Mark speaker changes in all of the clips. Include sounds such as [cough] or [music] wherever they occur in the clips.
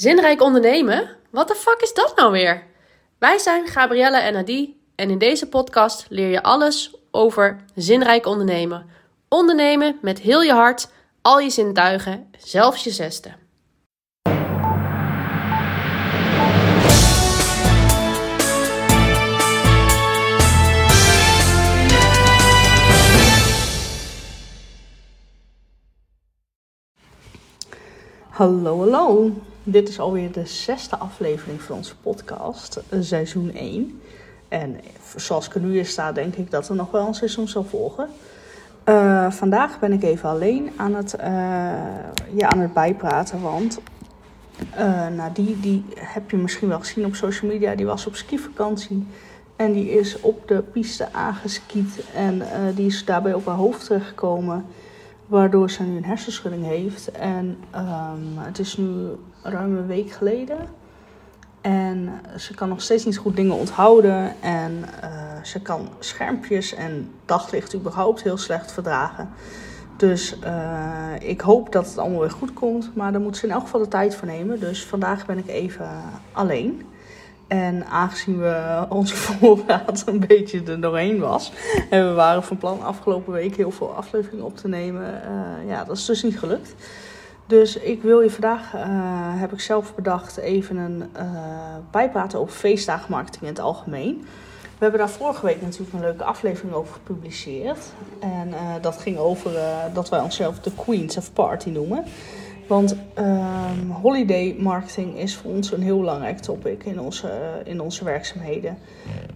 Speaker 1: Zinrijk ondernemen? Wat de fuck is dat nou weer? Wij zijn Gabrielle en Adi en in deze podcast leer je alles over zinrijk ondernemen. Ondernemen met heel je hart, al je zintuigen, zelfs je zesde.
Speaker 2: Hallo, hallo. Dit is alweer de zesde aflevering van onze podcast, eh, seizoen 1. En zoals ik er nu in sta, denk ik dat er nog wel een seizoen zal volgen. Uh, vandaag ben ik even alleen aan het, uh, aan het bijpraten, want uh, die, die heb je misschien wel gezien op social media. Die was op skivakantie en die is op de piste aangeskiet en die is daarbij op haar hoofd terechtgekomen waardoor ze nu een hersenschudding heeft. En um, het is nu ruim een week geleden. En ze kan nog steeds niet goed dingen onthouden. En uh, ze kan schermpjes en daglicht überhaupt heel slecht verdragen. Dus uh, ik hoop dat het allemaal weer goed komt. Maar daar moet ze in elk geval de tijd voor nemen. Dus vandaag ben ik even alleen. En aangezien we onze [laughs] voorraad een beetje er doorheen was. En we waren van plan afgelopen week heel veel afleveringen op te nemen. Uh, ja, dat is dus niet gelukt. Dus ik wil je vandaag, uh, heb ik zelf bedacht, even een uh, bijpraten over feestdagenmarketing in het algemeen. We hebben daar vorige week natuurlijk een leuke aflevering over gepubliceerd. En dat ging over dat wij onszelf de Queens of Party noemen. Want um, holiday marketing is voor ons een heel belangrijk topic in onze, in onze werkzaamheden.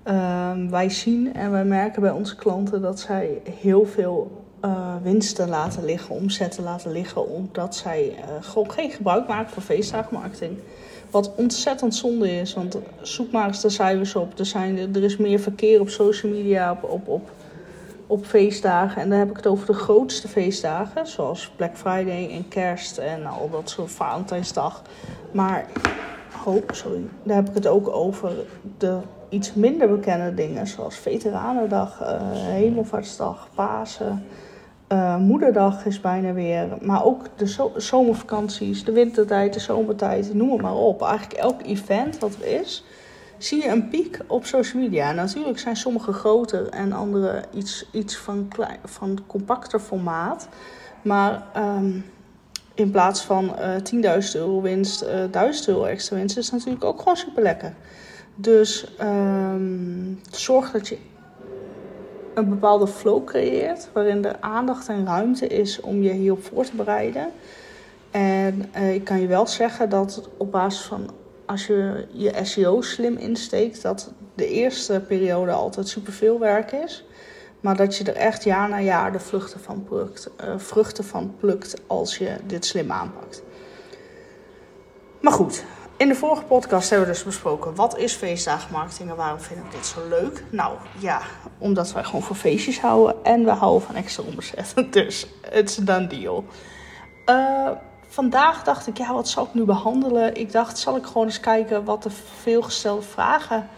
Speaker 2: Um, wij zien en wij merken bij onze klanten dat zij heel veel uh, winsten laten liggen, omzetten laten liggen, omdat zij uh, gewoon geen gebruik maken van feestdagenmarketing. Wat ontzettend zonde is, want zoek maar eens de cijfers op. Er, zijn, er is meer verkeer op social media, op, op, op op feestdagen. En dan heb ik het over de grootste feestdagen, zoals Black Friday en Kerst en al dat soort Valentijnsdag. Maar, oh, sorry, daar heb ik het ook over de iets minder bekende dingen, zoals Veteranendag, uh, Hemelvaartsdag, Pasen. Uh, moederdag is bijna weer. Maar ook de zo zomervakanties, de wintertijd, de zomertijd, noem het maar op. Eigenlijk elk event wat er is, zie je een piek op social media. natuurlijk zijn sommige groter en andere iets, iets van, klein, van compacter formaat. Maar um, in plaats van uh, 10.000 euro winst, uh, 1000 euro extra winst is natuurlijk ook gewoon super lekker. Dus um, zorg dat je een bepaalde flow creëert waarin er aandacht en ruimte is om je hierop voor te bereiden. En uh, ik kan je wel zeggen dat op basis van als je je SEO slim insteekt, dat de eerste periode altijd superveel werk is. Maar dat je er echt jaar na jaar de vruchten van uh, vruchten van plukt als je dit slim aanpakt. Maar goed, in de vorige podcast hebben we dus besproken wat is feestdagenmarketing en waarom vind ik dit zo leuk. Nou ja, omdat wij gewoon van feestjes houden en we houden van extra omzet. [laughs] Dus het is done deal. Uh, vandaag dacht ik, ja, wat zal ik nu behandelen? Ik dacht, zal ik gewoon eens kijken wat de veelgestelde vragen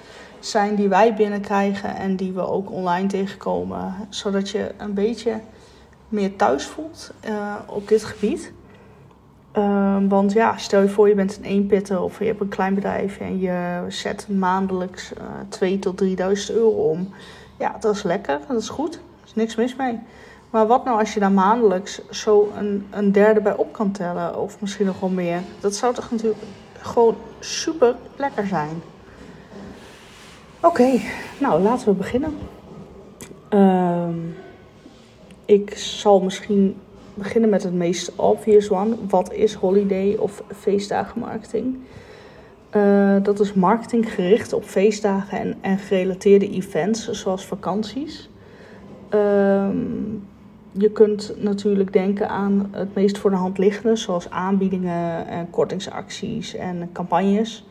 Speaker 2: zijn die wij binnenkrijgen en die we ook online tegenkomen. Zodat je een beetje meer thuis voelt uh, op dit gebied. Uh, want ja, stel je voor je bent een eenpitter of je hebt een klein bedrijf en je zet maandelijks uh, 2.000 tot 3.000 euro om. Ja, dat is lekker, dat is goed. Er is niks mis mee. Maar wat nou als je daar maandelijks zo een, een derde bij op kan tellen, of misschien nog wel meer? Dat zou toch natuurlijk gewoon super lekker zijn. Oké, nou laten we beginnen. Uh, ik zal misschien beginnen met het meest obvious one. Wat is holiday of feestdagenmarketing? Uh, dat is marketing gericht op feestdagen en, en gerelateerde events, zoals vakanties. Uh, je kunt natuurlijk denken aan het meest voor de hand liggende, zoals aanbiedingen en kortingsacties en campagnes.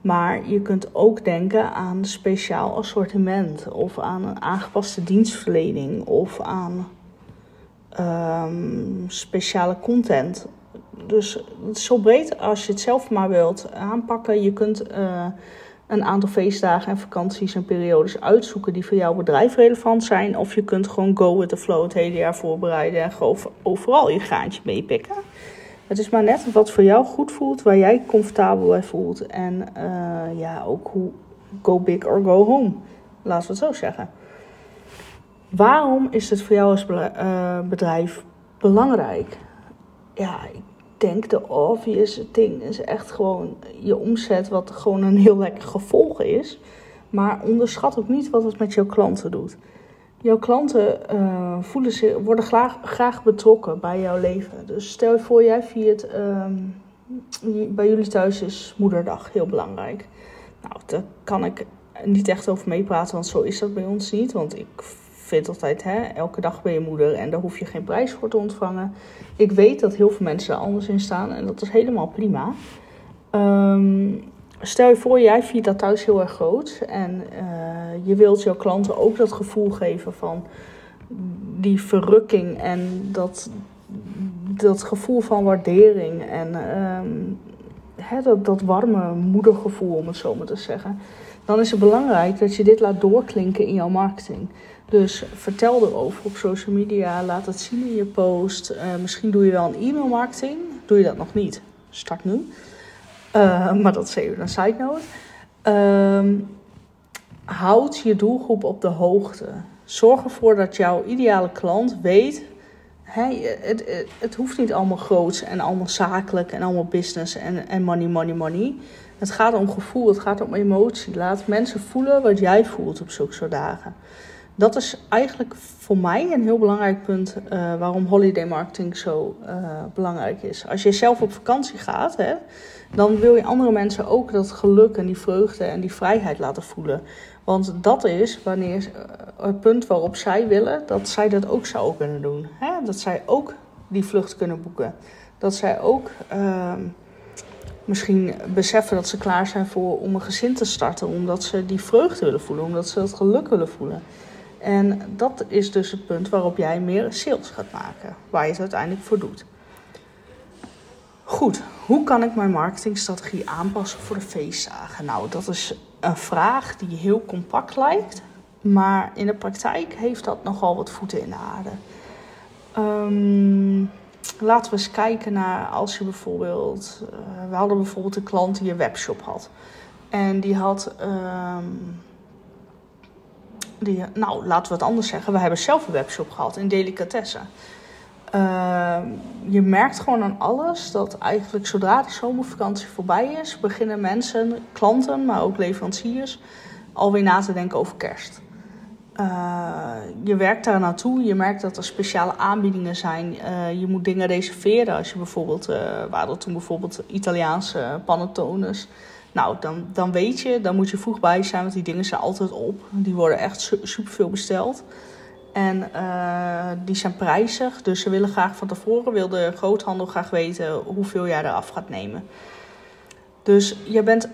Speaker 2: Maar je kunt ook denken aan speciaal assortiment of aan een aangepaste dienstverlening of aan um, speciale content. Dus zo breed als je het zelf maar wilt aanpakken. Je kunt uh, een aantal feestdagen en vakanties en periodes uitzoeken die voor jouw bedrijf relevant zijn. Of je kunt gewoon go with the flow het hele jaar voorbereiden en gewoon overal je graantje meepikken. Het is maar net wat voor jou goed voelt, waar jij comfortabel bij voelt. En uh, ja, ook hoe go big or go home. Laten we het zo zeggen. Waarom is het voor jou als uh, bedrijf belangrijk? Ja, ik denk de obvious ding is echt gewoon je omzet, wat gewoon een heel lekker gevolg is. Maar onderschat ook niet wat het met jouw klanten doet. Jouw klanten uh, voelen zich, worden graag, graag betrokken bij jouw leven. Dus stel je voor, jij viert, um, bij jullie thuis is moederdag heel belangrijk. Nou, daar kan ik niet echt over meepraten, want zo is dat bij ons niet. Want ik vind altijd, hè, elke dag ben je moeder en daar hoef je geen prijs voor te ontvangen. Ik weet dat heel veel mensen er anders in staan en dat is helemaal prima. Um, stel je voor, jij viert dat thuis heel erg groot en uh, je wilt jouw klanten ook dat gevoel geven van die verrukking en dat, dat gevoel van waardering en um, hè, dat, dat warme moedergevoel, om het zo maar te zeggen. Dan is het belangrijk dat je dit laat doorklinken in jouw marketing. Dus vertel erover op social media, laat het zien in je post. Uh, misschien doe je wel een e-mail marketing. Doe je dat nog niet? Start nu. Uh, [laughs] maar dat is even een side note. Uh, houd je doelgroep op de hoogte. Zorg ervoor dat jouw ideale klant weet. Het, het, hoeft niet allemaal groots en allemaal zakelijk en allemaal business en, en money, money, money. Het gaat om gevoel, het gaat om emotie. Laat mensen voelen wat jij voelt op zulke soort dagen dat is eigenlijk voor mij een heel belangrijk punt uh, waarom holiday marketing zo uh, belangrijk is. Als je zelf op vakantie gaat, hè, dan wil je andere mensen ook dat geluk en die vreugde en die vrijheid laten voelen. Want dat is wanneer uh, het punt waarop zij willen dat zij dat ook zouden kunnen doen. Hè? Dat zij ook die vlucht kunnen boeken. Dat zij ook ehm, misschien beseffen dat ze klaar zijn voor, om een gezin te starten. Omdat ze die vreugde willen voelen, omdat ze dat geluk willen voelen. En dat is dus het punt waarop jij meer sales gaat maken, waar je het uiteindelijk voor doet. Goed, hoe kan ik mijn marketingstrategie aanpassen voor de feestdagen? Nou, dat is een vraag die heel compact lijkt, maar in de praktijk heeft dat nogal wat voeten in de aarde. Um, laten we eens kijken naar als je bijvoorbeeld. Uh, we hadden bijvoorbeeld een klant die een webshop had. En die had um, nou, laten we het anders zeggen. We hebben zelf een webshop gehad in delicatessen. Uh, je merkt gewoon aan alles dat eigenlijk zodra de zomervakantie voorbij is, beginnen mensen, klanten, maar ook leveranciers, alweer na te denken over kerst. Uh, je werkt daar naartoe, je merkt dat er speciale aanbiedingen zijn. Uh, je moet dingen reserveren als je bijvoorbeeld, uh, we hadden toen bijvoorbeeld Italiaanse panettones. Nou, dan, dan weet je, dan moet je vroeg bij zijn, want die dingen zijn altijd op. Die worden echt superveel besteld. En uh, die zijn prijzig, dus ze willen graag van tevoren, wil de groothandel graag weten hoeveel jij eraf gaat nemen. Dus je bent,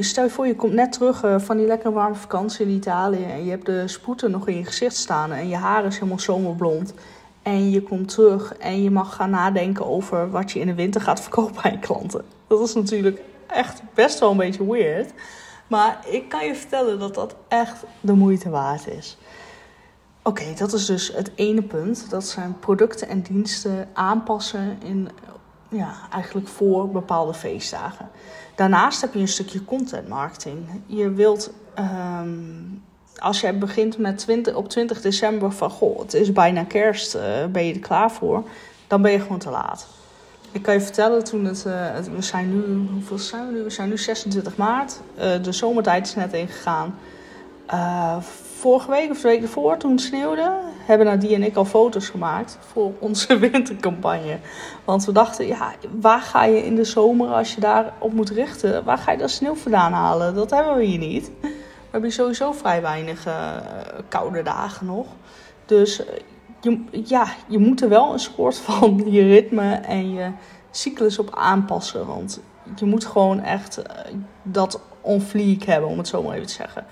Speaker 2: stel je voor je komt net terug uh, van die lekker warme vakantie in Italië en je hebt de spoeten nog in je gezicht staan en je haar is helemaal zomerblond. En je komt terug en je mag gaan nadenken over wat je in de winter gaat verkopen aan je klanten. Dat is natuurlijk echt best wel een beetje weird. Maar ik kan je vertellen dat dat echt de moeite waard is. Oké, dat is dus het ene punt. Dat zijn producten en diensten aanpassen in, ja, eigenlijk voor bepaalde feestdagen. Daarnaast heb je een stukje content marketing. Je wilt, um, als jij begint met 20, op 20 december van goh, het is bijna kerst, uh, ben je er klaar voor, dan ben je gewoon te laat. Ik kan je vertellen, toen het, uh, we zijn nu, hoeveel zijn we nu? We zijn nu 26 maart. Uh, de zomertijd is net ingegaan. Uh, vorige week of de week ervoor, toen het sneeuwde, hebben Nadie en ik al foto's gemaakt voor onze [laughs] wintercampagne. Want we dachten, ja, waar ga je in de zomer als je daarop moet richten? Waar ga je dat sneeuw vandaan halen? Dat hebben we hier niet. We hebben sowieso vrij weinig koude dagen nog. Dus ja, je moet er wel een soort van [laughs] je ritme en je cyclus op aanpassen. Want je moet gewoon echt uh, dat on fleek hebben, om het zo maar even te zeggen.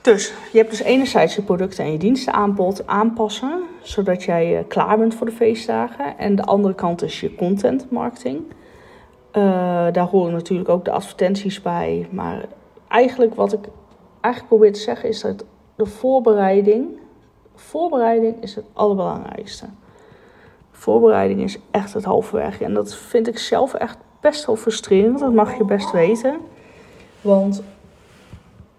Speaker 2: Dus je hebt dus enerzijds je producten en je dienstenaanbod aanpassen, zodat jij uh, klaar bent voor de feestdagen. En de andere kant is je content marketing. Uh, daar horen natuurlijk ook de advertenties bij. Maar eigenlijk wat ik eigenlijk probeer te zeggen is dat de voorbereiding voorbereiding is het allerbelangrijkste. Voorbereiding is echt het halve werk. En dat vind ik zelf echt best wel frustrerend. Dat mag je best weten. Want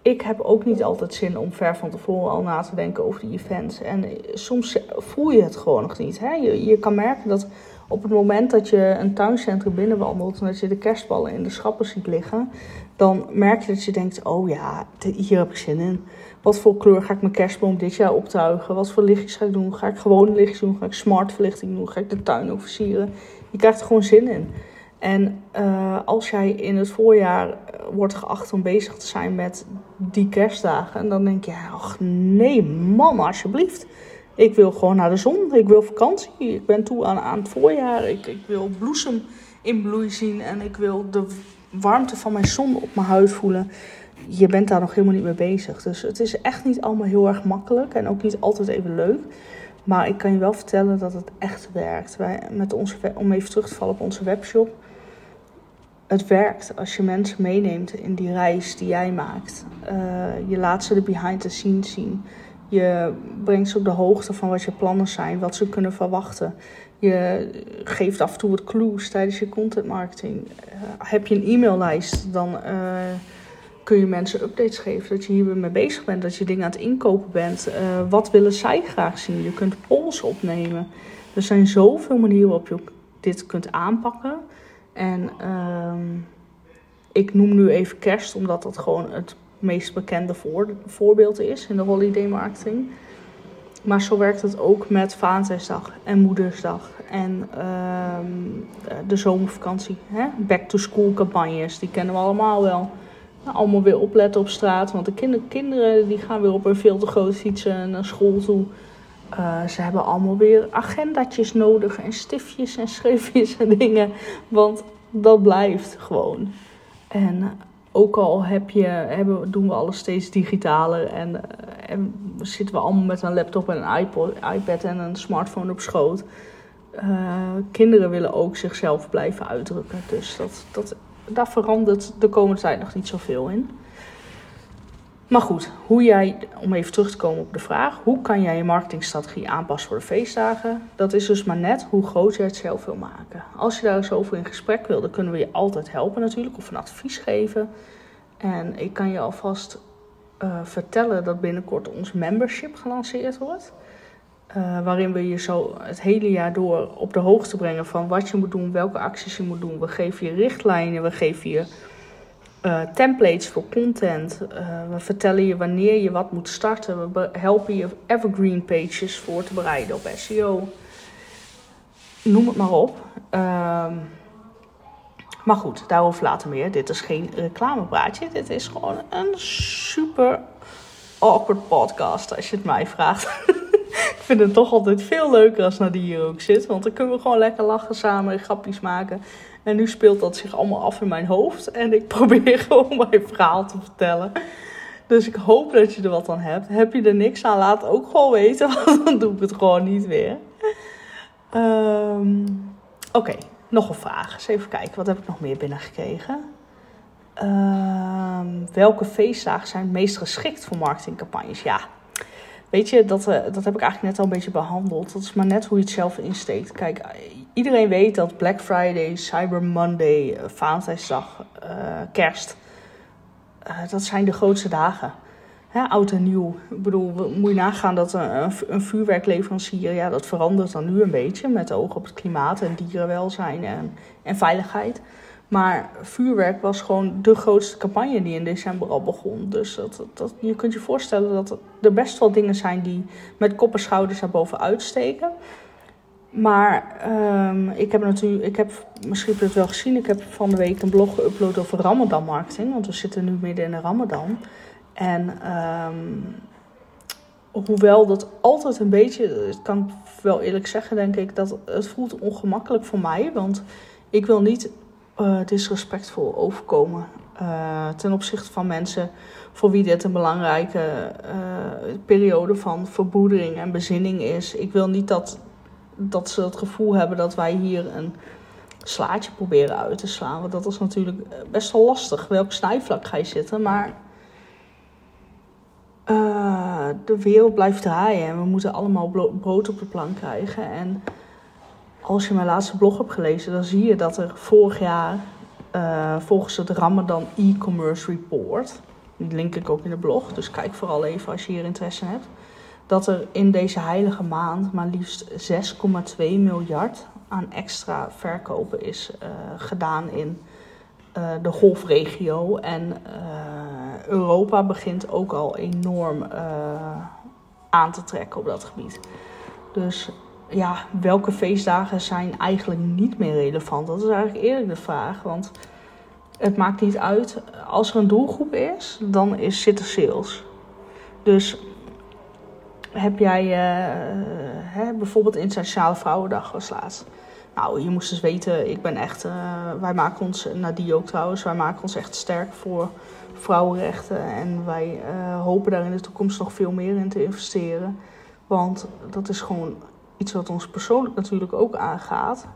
Speaker 2: ik heb ook niet altijd zin om ver van tevoren al na te denken over die events. En soms voel je het gewoon nog niet. Hè? Je, je kan merken dat op het moment dat je een tuincentrum binnenwandelt en dat je de kerstballen in de schappen ziet liggen, dan merk je dat je denkt: oh ja, hier heb ik zin in. Wat voor kleur ga ik mijn kerstboom dit jaar optuigen? Wat voor lichtjes ga ik doen? Ga ik gewone lichtjes doen? Ga ik smart verlichting doen? Ga ik de tuin ook versieren? Je krijgt er gewoon zin in. En uh, als jij in het voorjaar wordt geacht om bezig te zijn met die kerstdagen, dan denk je: ach nee, man, alsjeblieft. Ik wil gewoon naar de zon. Ik wil vakantie. Ik ben toe aan, aan het voorjaar. Ik, ik wil bloesem in bloei zien. En ik wil de warmte van mijn zon op mijn huid voelen. Je bent daar nog helemaal niet mee bezig. Dus het is echt niet allemaal heel erg makkelijk. En ook niet altijd even leuk. Maar ik kan je wel vertellen dat het echt werkt. Wij, met onze, om even terug te vallen op onze webshop. Het werkt als je mensen meeneemt in die reis die jij maakt. Uh, je laat ze de behind the scenes zien. Je brengt ze op de hoogte van wat je plannen zijn, wat ze kunnen verwachten. Je geeft af en toe wat clues tijdens je content marketing. Uh, heb je een e-maillijst, dan uh, kun je mensen updates geven. Dat je hier mee bezig bent, dat je dingen aan het inkopen bent. Uh, wat willen zij graag zien? Je kunt polls opnemen. Er zijn zoveel manieren waarop je dit kunt aanpakken. En ehm, ik noem nu even kerst, omdat dat gewoon het meest bekende voor, voorbeeld is in de holiday marketing. Maar zo werkt het ook met Valentijnsdag en Moedersdag en uh, de zomervakantie. Hè? Back to school campagnes, die kennen we allemaal wel. Nou, allemaal weer opletten op straat, want de kinder, kinderen die gaan weer op een veel te groot fietsen naar school toe. Uh, ze hebben allemaal weer agendatjes nodig en stiftjes en schriftjes en dingen. Want dat blijft gewoon. En ook al heb je, hebben, doen we alles steeds digitaler en, uh, en zitten we allemaal met een laptop en een iPod, iPad en een smartphone op schoot. Uh, kinderen willen ook zichzelf blijven uitdrukken. Dus dat, dat, daar verandert de komende tijd nog niet zoveel in. Maar goed, hoe jij, om even terug te komen op de vraag, hoe kan jij je marketingstrategie aanpassen voor de feestdagen? Dat is dus maar net hoe groot je het zelf wil maken. Als je daar eens over in gesprek wil, dan kunnen we je altijd helpen natuurlijk, of een advies geven. En ik kan je alvast uh, vertellen dat binnenkort ons membership gelanceerd wordt. Uh, waarin we je zo het hele jaar door op de hoogte brengen van wat je moet doen, welke acties je moet doen. We geven je richtlijnen, we geven je uh, templates voor content. Uh, we vertellen je wanneer je wat moet starten. We helpen je evergreen pages voor te bereiden op SEO. Noem het maar op. Uh, maar goed, daarover later meer. Dit is geen reclamepraatje. Dit is gewoon een super awkward podcast, als je het mij vraagt. [laughs] vind het toch altijd veel leuker als Nadie hier ook zit. Want dan kunnen we gewoon lekker lachen samen en grapjes maken. En nu speelt dat zich allemaal af in mijn hoofd. En ik [laughs] probeer gewoon mijn verhaal te vertellen. Dus ik hoop dat je er wat aan hebt. Heb je er niks aan, laat ook gewoon weten. [laughs] Want dan doe ik het gewoon niet weer. Um, Oké, nog een vraag. Eens even kijken, wat heb ik nog meer binnengekregen? Um, welke feestdagen zijn het meest geschikt voor marketingcampagnes? Ja, Weet je, dat, uh, dat heb ik eigenlijk net al een beetje behandeld. Dat is maar net hoe je het zelf insteekt. Kijk, iedereen weet dat Black Friday, Cyber Monday, uh, Valentijnsdag, uh, Kerst... dat zijn de grootste dagen. Hè, oud en nieuw. Ik bedoel, moet je nagaan dat een, een vuurwerkleverancier... Ja, dat verandert dan nu een beetje met oog op het klimaat en dierenwelzijn en, en veiligheid... Maar vuurwerk was gewoon de grootste campagne die in december al begon. Dus dat, dat, je kunt je voorstellen dat er best wel dingen zijn die met kop en schouders daarboven uitsteken. Maar um, ik heb natuurlijk, ik heb, misschien heb je het wel gezien, ik heb van de week een blog geüpload over Ramadan marketing. Want we zitten nu midden in de Ramadan. En um, hoewel dat altijd een beetje, ik kan wel eerlijk zeggen, denk ik, dat het voelt ongemakkelijk voor mij. Want ik wil niet uh, disrespectvol overkomen uh, ten opzichte van mensen voor wie dit een belangrijke uh, periode van verboedering en bezinning is. Ik wil niet dat, dat ze het gevoel hebben dat wij hier een slaatje proberen uit te slaan. Want dat is natuurlijk best wel lastig. Welk snijvlak ga je zitten? Maar de wereld blijft draaien en we moeten allemaal brood op de plank krijgen. En als je mijn laatste blog hebt gelezen, dan zie je dat er vorig jaar uh, volgens het Ramadan e-commerce report, die link ik ook in de blog, dus kijk vooral even als je hier interesse in hebt, dat er in deze heilige maand maar liefst 6,2 miljard aan extra verkopen is uh, gedaan in uh, de golfregio. En Europa begint ook al enorm aan te trekken op dat gebied. Dus ja, welke feestdagen zijn eigenlijk niet meer relevant? Dat is eigenlijk eerlijk de vraag. Want het maakt niet uit. Als er een doelgroep is, dan is, zit er sales. Dus heb jij uh, hè, bijvoorbeeld Internationale Vrouwendag laatst. Nou, je moest dus weten, ik ben echt, uh, wij maken ons, die ook trouwens, wij maken ons echt sterk voor vrouwenrechten. En wij uh, hopen daar in de toekomst nog veel meer in te investeren. Want dat is gewoon iets wat ons persoonlijk natuurlijk ook aangaat.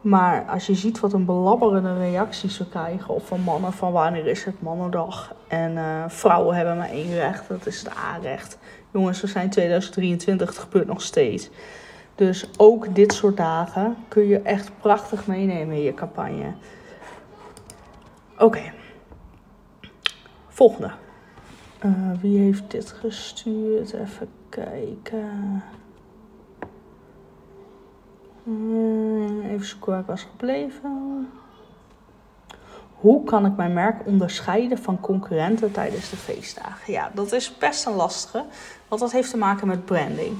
Speaker 2: Maar als je ziet wat een belabberende reacties we krijgen, of van mannen, van wanneer is het mannendag? En uh, vrouwen hebben maar één recht, dat is het A-recht. Jongens, we zijn 2023, het gebeurt nog steeds. Dus ook dit soort dagen kun je echt prachtig meenemen in je campagne. Oké. Volgende. Uh, wie heeft dit gestuurd? Even kijken. Uh, even zoeken waar ik was gebleven. Hoe kan ik mijn merk onderscheiden van concurrenten tijdens de feestdagen? Ja, dat is best een lastige, want dat heeft te maken met branding.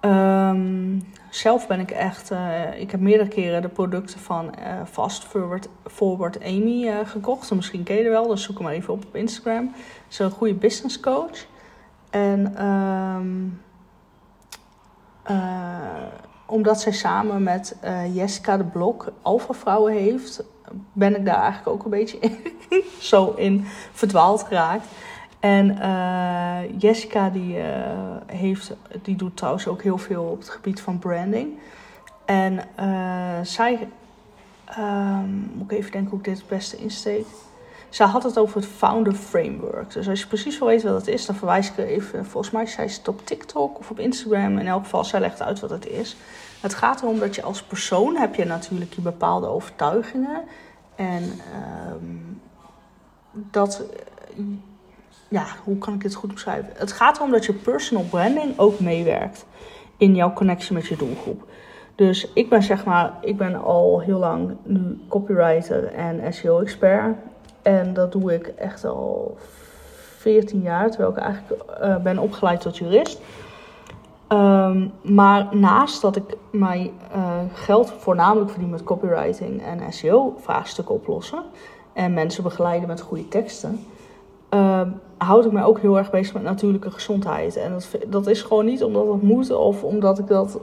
Speaker 2: Um, zelf ben ik echt, uh, ik heb meerdere keren de producten van uh, Fast Forward, Forward Amy uh, gekocht. En misschien ken je wel, dus zoek hem maar even op op Instagram. Ze is een goede business coach. En um, omdat zij samen met Jessica de Blok Alpha Vrouwen heeft, ben ik daar eigenlijk ook een beetje [laughs] zo in verdwaald geraakt. En uh, Jessica die, uh, heeft, die doet trouwens ook heel veel op het gebied van branding. En zij, um, moet ik even denken hoe ik dit het beste insteek. Zij had het over het Founder Framework. Dus als je precies wil weten wat het is, dan verwijs ik er even. Volgens mij zei ze het op TikTok of op Instagram. In elk geval, zij legt uit wat het is. Het gaat erom dat je als persoon heb je natuurlijk je bepaalde overtuigingen. En um, dat ja, hoe kan ik dit goed beschrijven? Het gaat erom dat je personal branding ook meewerkt in jouw connectie met je doelgroep. Dus ik ben zeg maar, ik ben al heel lang nu copywriter en SEO-expert. En dat doe ik echt al 14 jaar, terwijl ik eigenlijk uh, ben opgeleid tot jurist. Um, maar naast dat ik mijn uh, geld voornamelijk verdien met copywriting en SEO-vraagstukken oplossen en mensen begeleiden met goede teksten, uh, houd ik mij ook heel erg bezig met natuurlijke gezondheid. En dat, dat is gewoon niet omdat het moet of omdat ik dat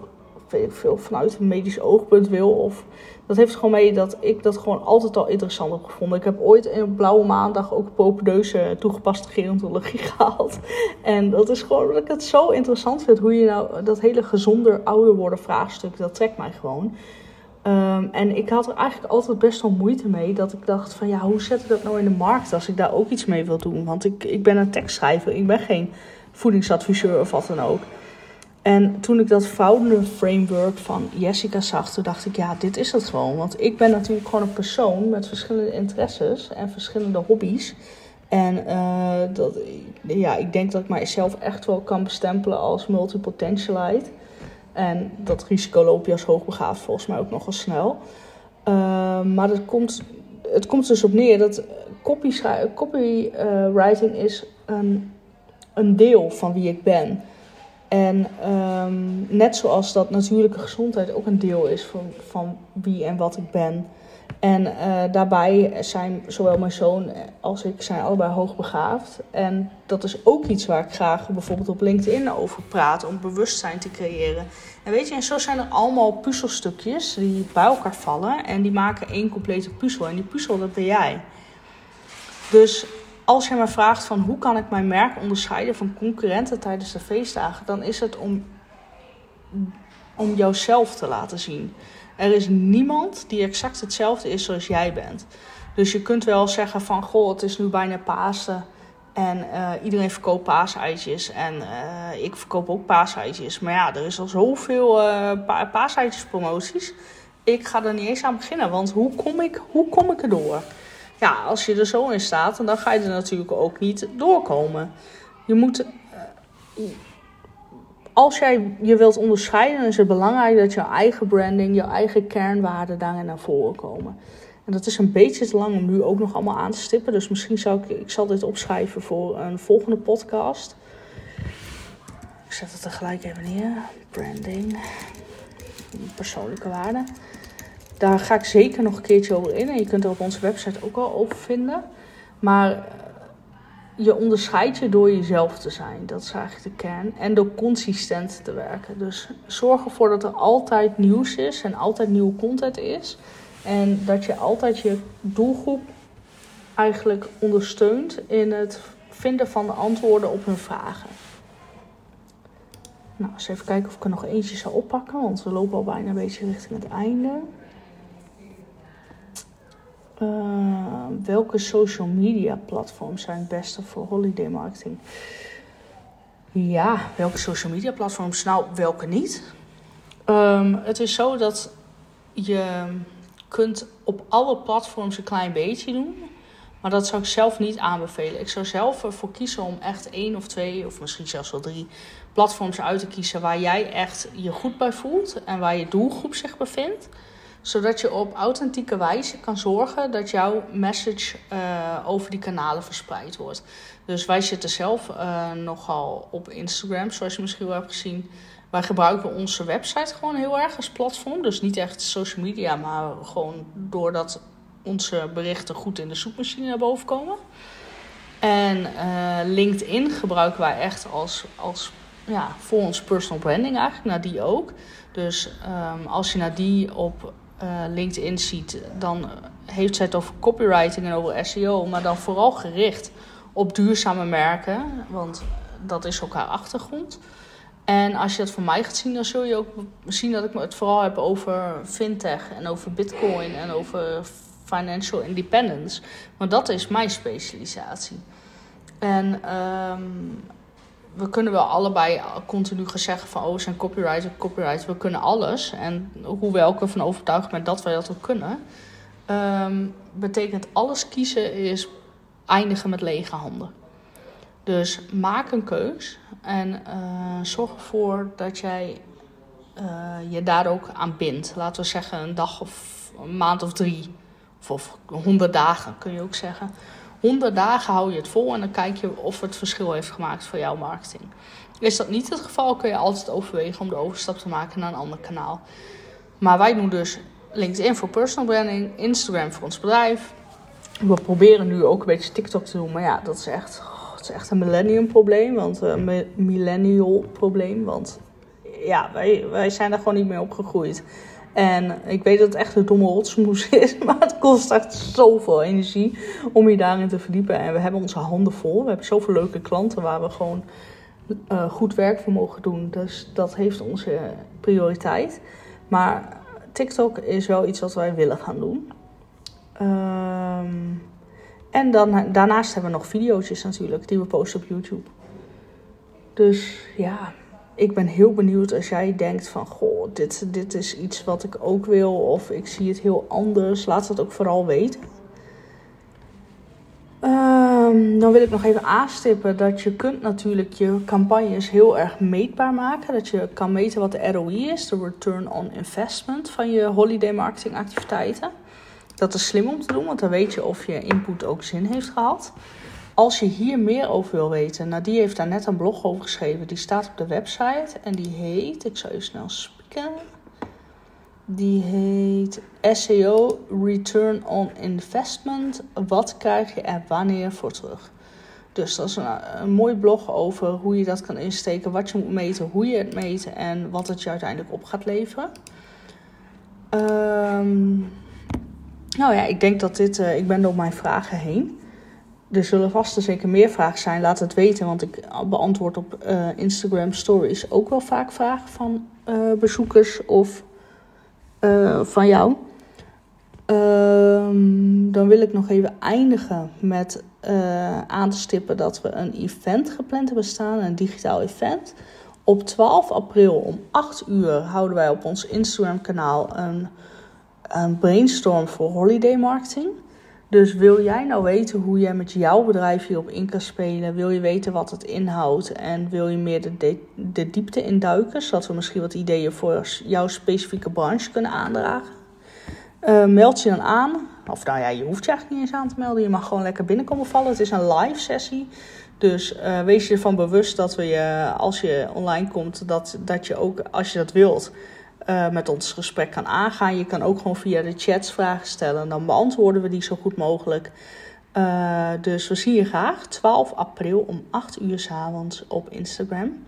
Speaker 2: veel vanuit een medisch oogpunt wil. Of, dat heeft gewoon mee dat ik dat gewoon altijd al interessant heb gevonden. Ik heb ooit in Blauwe Maandag ook popedeuze toegepaste gerontologie [laughs] gehaald. En dat is gewoon dat ik het zo interessant vind. Hoe je nou dat hele gezonder ouder worden vraagstuk, dat trekt mij gewoon. Um, en ik had er eigenlijk altijd best wel moeite mee. Dat ik dacht van ja, hoe zet ik dat nou in de markt als ik daar ook iets mee wil doen? Want ik, ik ben een tekstschrijver, ik ben geen voedingsadviseur of wat dan ook. En toen ik dat founder framework van Jessica zag, toen dacht ik ja, dit is het gewoon. Want ik ben natuurlijk gewoon een persoon met verschillende interesses en verschillende hobby's. En uh, dat, ja, ik denk dat ik mijzelf echt wel kan bestempelen als multipotentialite. En dat risico loop je als hoogbegaafd volgens mij ook nogal snel. Uh, maar dat komt, het komt dus op neer dat copywriting copy, is een, een deel van wie ik ben. En um, net zoals dat natuurlijke gezondheid ook een deel is van, van wie en wat ik ben. En uh, daarbij zijn zowel mijn zoon als ik zijn allebei hoogbegaafd. En dat is ook iets waar ik graag bijvoorbeeld op LinkedIn over praat, om bewustzijn te creëren. En weet je, en zo zijn er allemaal puzzelstukjes die bij elkaar vallen en die maken één complete puzzel. En die puzzel, dat ben jij. Dus als je me vraagt van hoe kan ik mijn merk onderscheiden van concurrenten tijdens de feestdagen, dan is het om, om jouzelf te laten zien. Er is niemand die exact hetzelfde is zoals jij bent. Dus je kunt wel zeggen van, goh, het is nu bijna Pasen. En eh, iedereen verkoopt paaseitjes. En eh, ik verkoop ook paaseitjes. Maar ja, er is al zoveel uh, pa paaseitjes promoties. Ik ga er niet eens aan beginnen. Want hoe kom ik, hoe kom ik erdoor? Ja, als je er zo in staat, dan ga je er natuurlijk ook niet doorkomen. Je moet... als jij je wilt onderscheiden, is het belangrijk dat je eigen branding, je eigen kernwaarden daarin naar voren komen. En dat is een beetje te lang om nu ook nog allemaal aan te stippen. Dus misschien zou ik, ik zal dit opschrijven voor een volgende podcast. Ik zet het er gelijk even neer. Branding. Persoonlijke waarden. Daar ga ik zeker nog een keertje over in. En je kunt er op onze website ook al over vinden. Maar eh, je onderscheidt je door jezelf te zijn. Dat is eigenlijk de kern. En door consistent te werken. Dus zorg ervoor dat er altijd nieuws is en altijd nieuwe content is. En dat je altijd je doelgroep eigenlijk ondersteunt in het vinden van de antwoorden op hun vragen. Nou, eens even kijken of ik er nog eentje zou oppakken, want we lopen al bijna een beetje richting het einde. Uh, welke social media platforms zijn het beste voor holiday marketing? Ja, welke social media platforms? Nou, welke niet? Um, het is zo dat je kunt op alle platforms een klein beetje doen. Maar dat zou ik zelf niet aanbevelen. Ik zou zelf ervoor kiezen om echt één of twee, of misschien zelfs wel drie platforms uit te kiezen waar jij echt je goed bij voelt en waar je doelgroep zich bevindt. Zodat je op authentieke wijze kan zorgen dat jouw message uh, over die kanalen verspreid wordt. Dus wij zitten zelf uh, nogal op Instagram, zoals je misschien wel hebt gezien. Wij gebruiken onze website gewoon heel erg als platform. Dus niet echt social media, maar gewoon doordat onze berichten goed in de zoekmachine naar boven komen. En uh, LinkedIn gebruiken wij echt als, als ja, voor ons personal branding eigenlijk, naar die ook. Dus um, als je naar die op uh, LinkedIn ziet, dan heeft zij het over copywriting en over SEO, maar dan vooral gericht op duurzame merken, want dat is ook haar achtergrond. En als je dat van mij gaat zien, dan zul je ook zien dat ik het vooral heb over fintech en over bitcoin en over financial independence. Want dat is mijn specialisatie. En um, we kunnen wel allebei continu zeggen van oh, we zijn copyright, we kunnen alles. En hoewel ik ervan overtuigd ben dat wij dat ook kunnen, um, betekent alles kiezen is eindigen met lege handen. Dus maak een keus en uh, zorg ervoor dat jij uh, je daar ook aan bindt. Laten we zeggen een dag of een maand of drie. Of honderd dagen kun je ook zeggen. Honderd dagen hou je het vol en dan kijk je of het verschil heeft gemaakt voor jouw marketing. Is dat niet het geval, kun je altijd overwegen om de overstap te maken naar een ander kanaal. Maar wij doen dus LinkedIn voor personal branding, Instagram voor ons bedrijf. We proberen nu ook een beetje TikTok te doen, maar ja, dat is echt het is echt een millennium probleem, want een uh, millennial probleem, want ja, wij, wij zijn er gewoon niet mee opgegroeid. En ik weet dat het echt een domme rotsmoes [laughs] is, maar het kost echt zoveel energie om je daarin te verdiepen. En we hebben onze handen vol. We hebben zoveel leuke klanten waar we gewoon uh, goed werk voor mogen doen. Dus dat heeft onze prioriteit. Maar TikTok is wel iets wat wij willen gaan doen. Ehm en dan, daarnaast hebben we nog video's natuurlijk die we posten op YouTube. Dus ja, ik ben heel benieuwd als jij denkt van... Goh, dit, dit is iets wat ik ook wil of ik zie het heel anders. Laat dat ook vooral weten. Um, dan wil ik nog even aanstippen dat je kunt natuurlijk je campagnes heel erg meetbaar maken. Dat je kan meten wat de ROI is, de return on investment van je holiday marketing activiteiten. Dat is slim om te doen, want dan weet je of je input ook zin heeft gehad. Als je hier meer over wil weten, Nadie heeft daar net een blog over geschreven. Die staat op de website en die heet, ik zal je snel spieken. Die heet SEO Return on Investment. Wat krijg je er wanneer voor terug? Dus dat is een, mooi blog over hoe je dat kan insteken, wat je moet meten, hoe je het meet en wat het je uiteindelijk op gaat leveren. Um, nou ja, ik denk dat dit. Uh, ik ben door mijn vragen heen. Er zullen vast en zeker meer vragen zijn. Laat het weten, want ik beantwoord op uh, Instagram Stories ook wel vaak vragen van uh, bezoekers of van jou. Ehm, dan wil ik nog even eindigen met aan te stippen dat we een event gepland hebben staan, een digitaal event. Op 12 april om 8 uur houden wij op ons Instagram kanaal een, een brainstorm voor holiday marketing. Dus wil jij nou weten hoe jij met jouw bedrijf hierop in kan spelen? Wil je weten wat het inhoudt? En wil je meer de, de, diepte induiken? Zodat we misschien wat ideeën voor jouw specifieke branche kunnen aandragen? Uh, meld je dan aan. Of nou ja, je hoeft je eigenlijk niet eens aan te melden. Je mag gewoon lekker binnenkomen vallen. Het is een live sessie. Dus uh, wees je ervan bewust dat we je, als je online komt, dat, dat je ook, als je dat wilt, uh, met ons gesprek kan aangaan. Je kan ook gewoon via de chats vragen stellen. Dan beantwoorden we die zo goed mogelijk. Uh, dus we zien je graag 12 april om 8 uur s avonds op Instagram.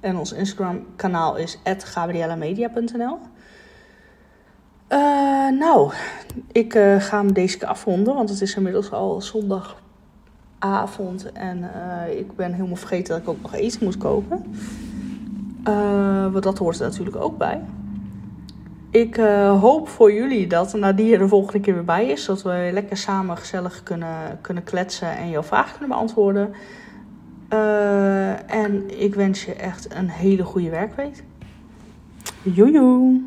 Speaker 2: En ons Instagram kanaal is gabriellamedia.nl. Uh, nou, ik ga hem deze keer afronden, want het is inmiddels al zondagavond en ik ben helemaal vergeten dat ik ook nog eten moet kopen. want dat hoort er natuurlijk ook bij. Ik hoop voor jullie dat Nadia er de volgende keer weer bij is, zodat we lekker samen gezellig kunnen, kunnen kletsen en jouw vragen kunnen beantwoorden. en ik wens je echt een hele goede werkweek. Joejoe!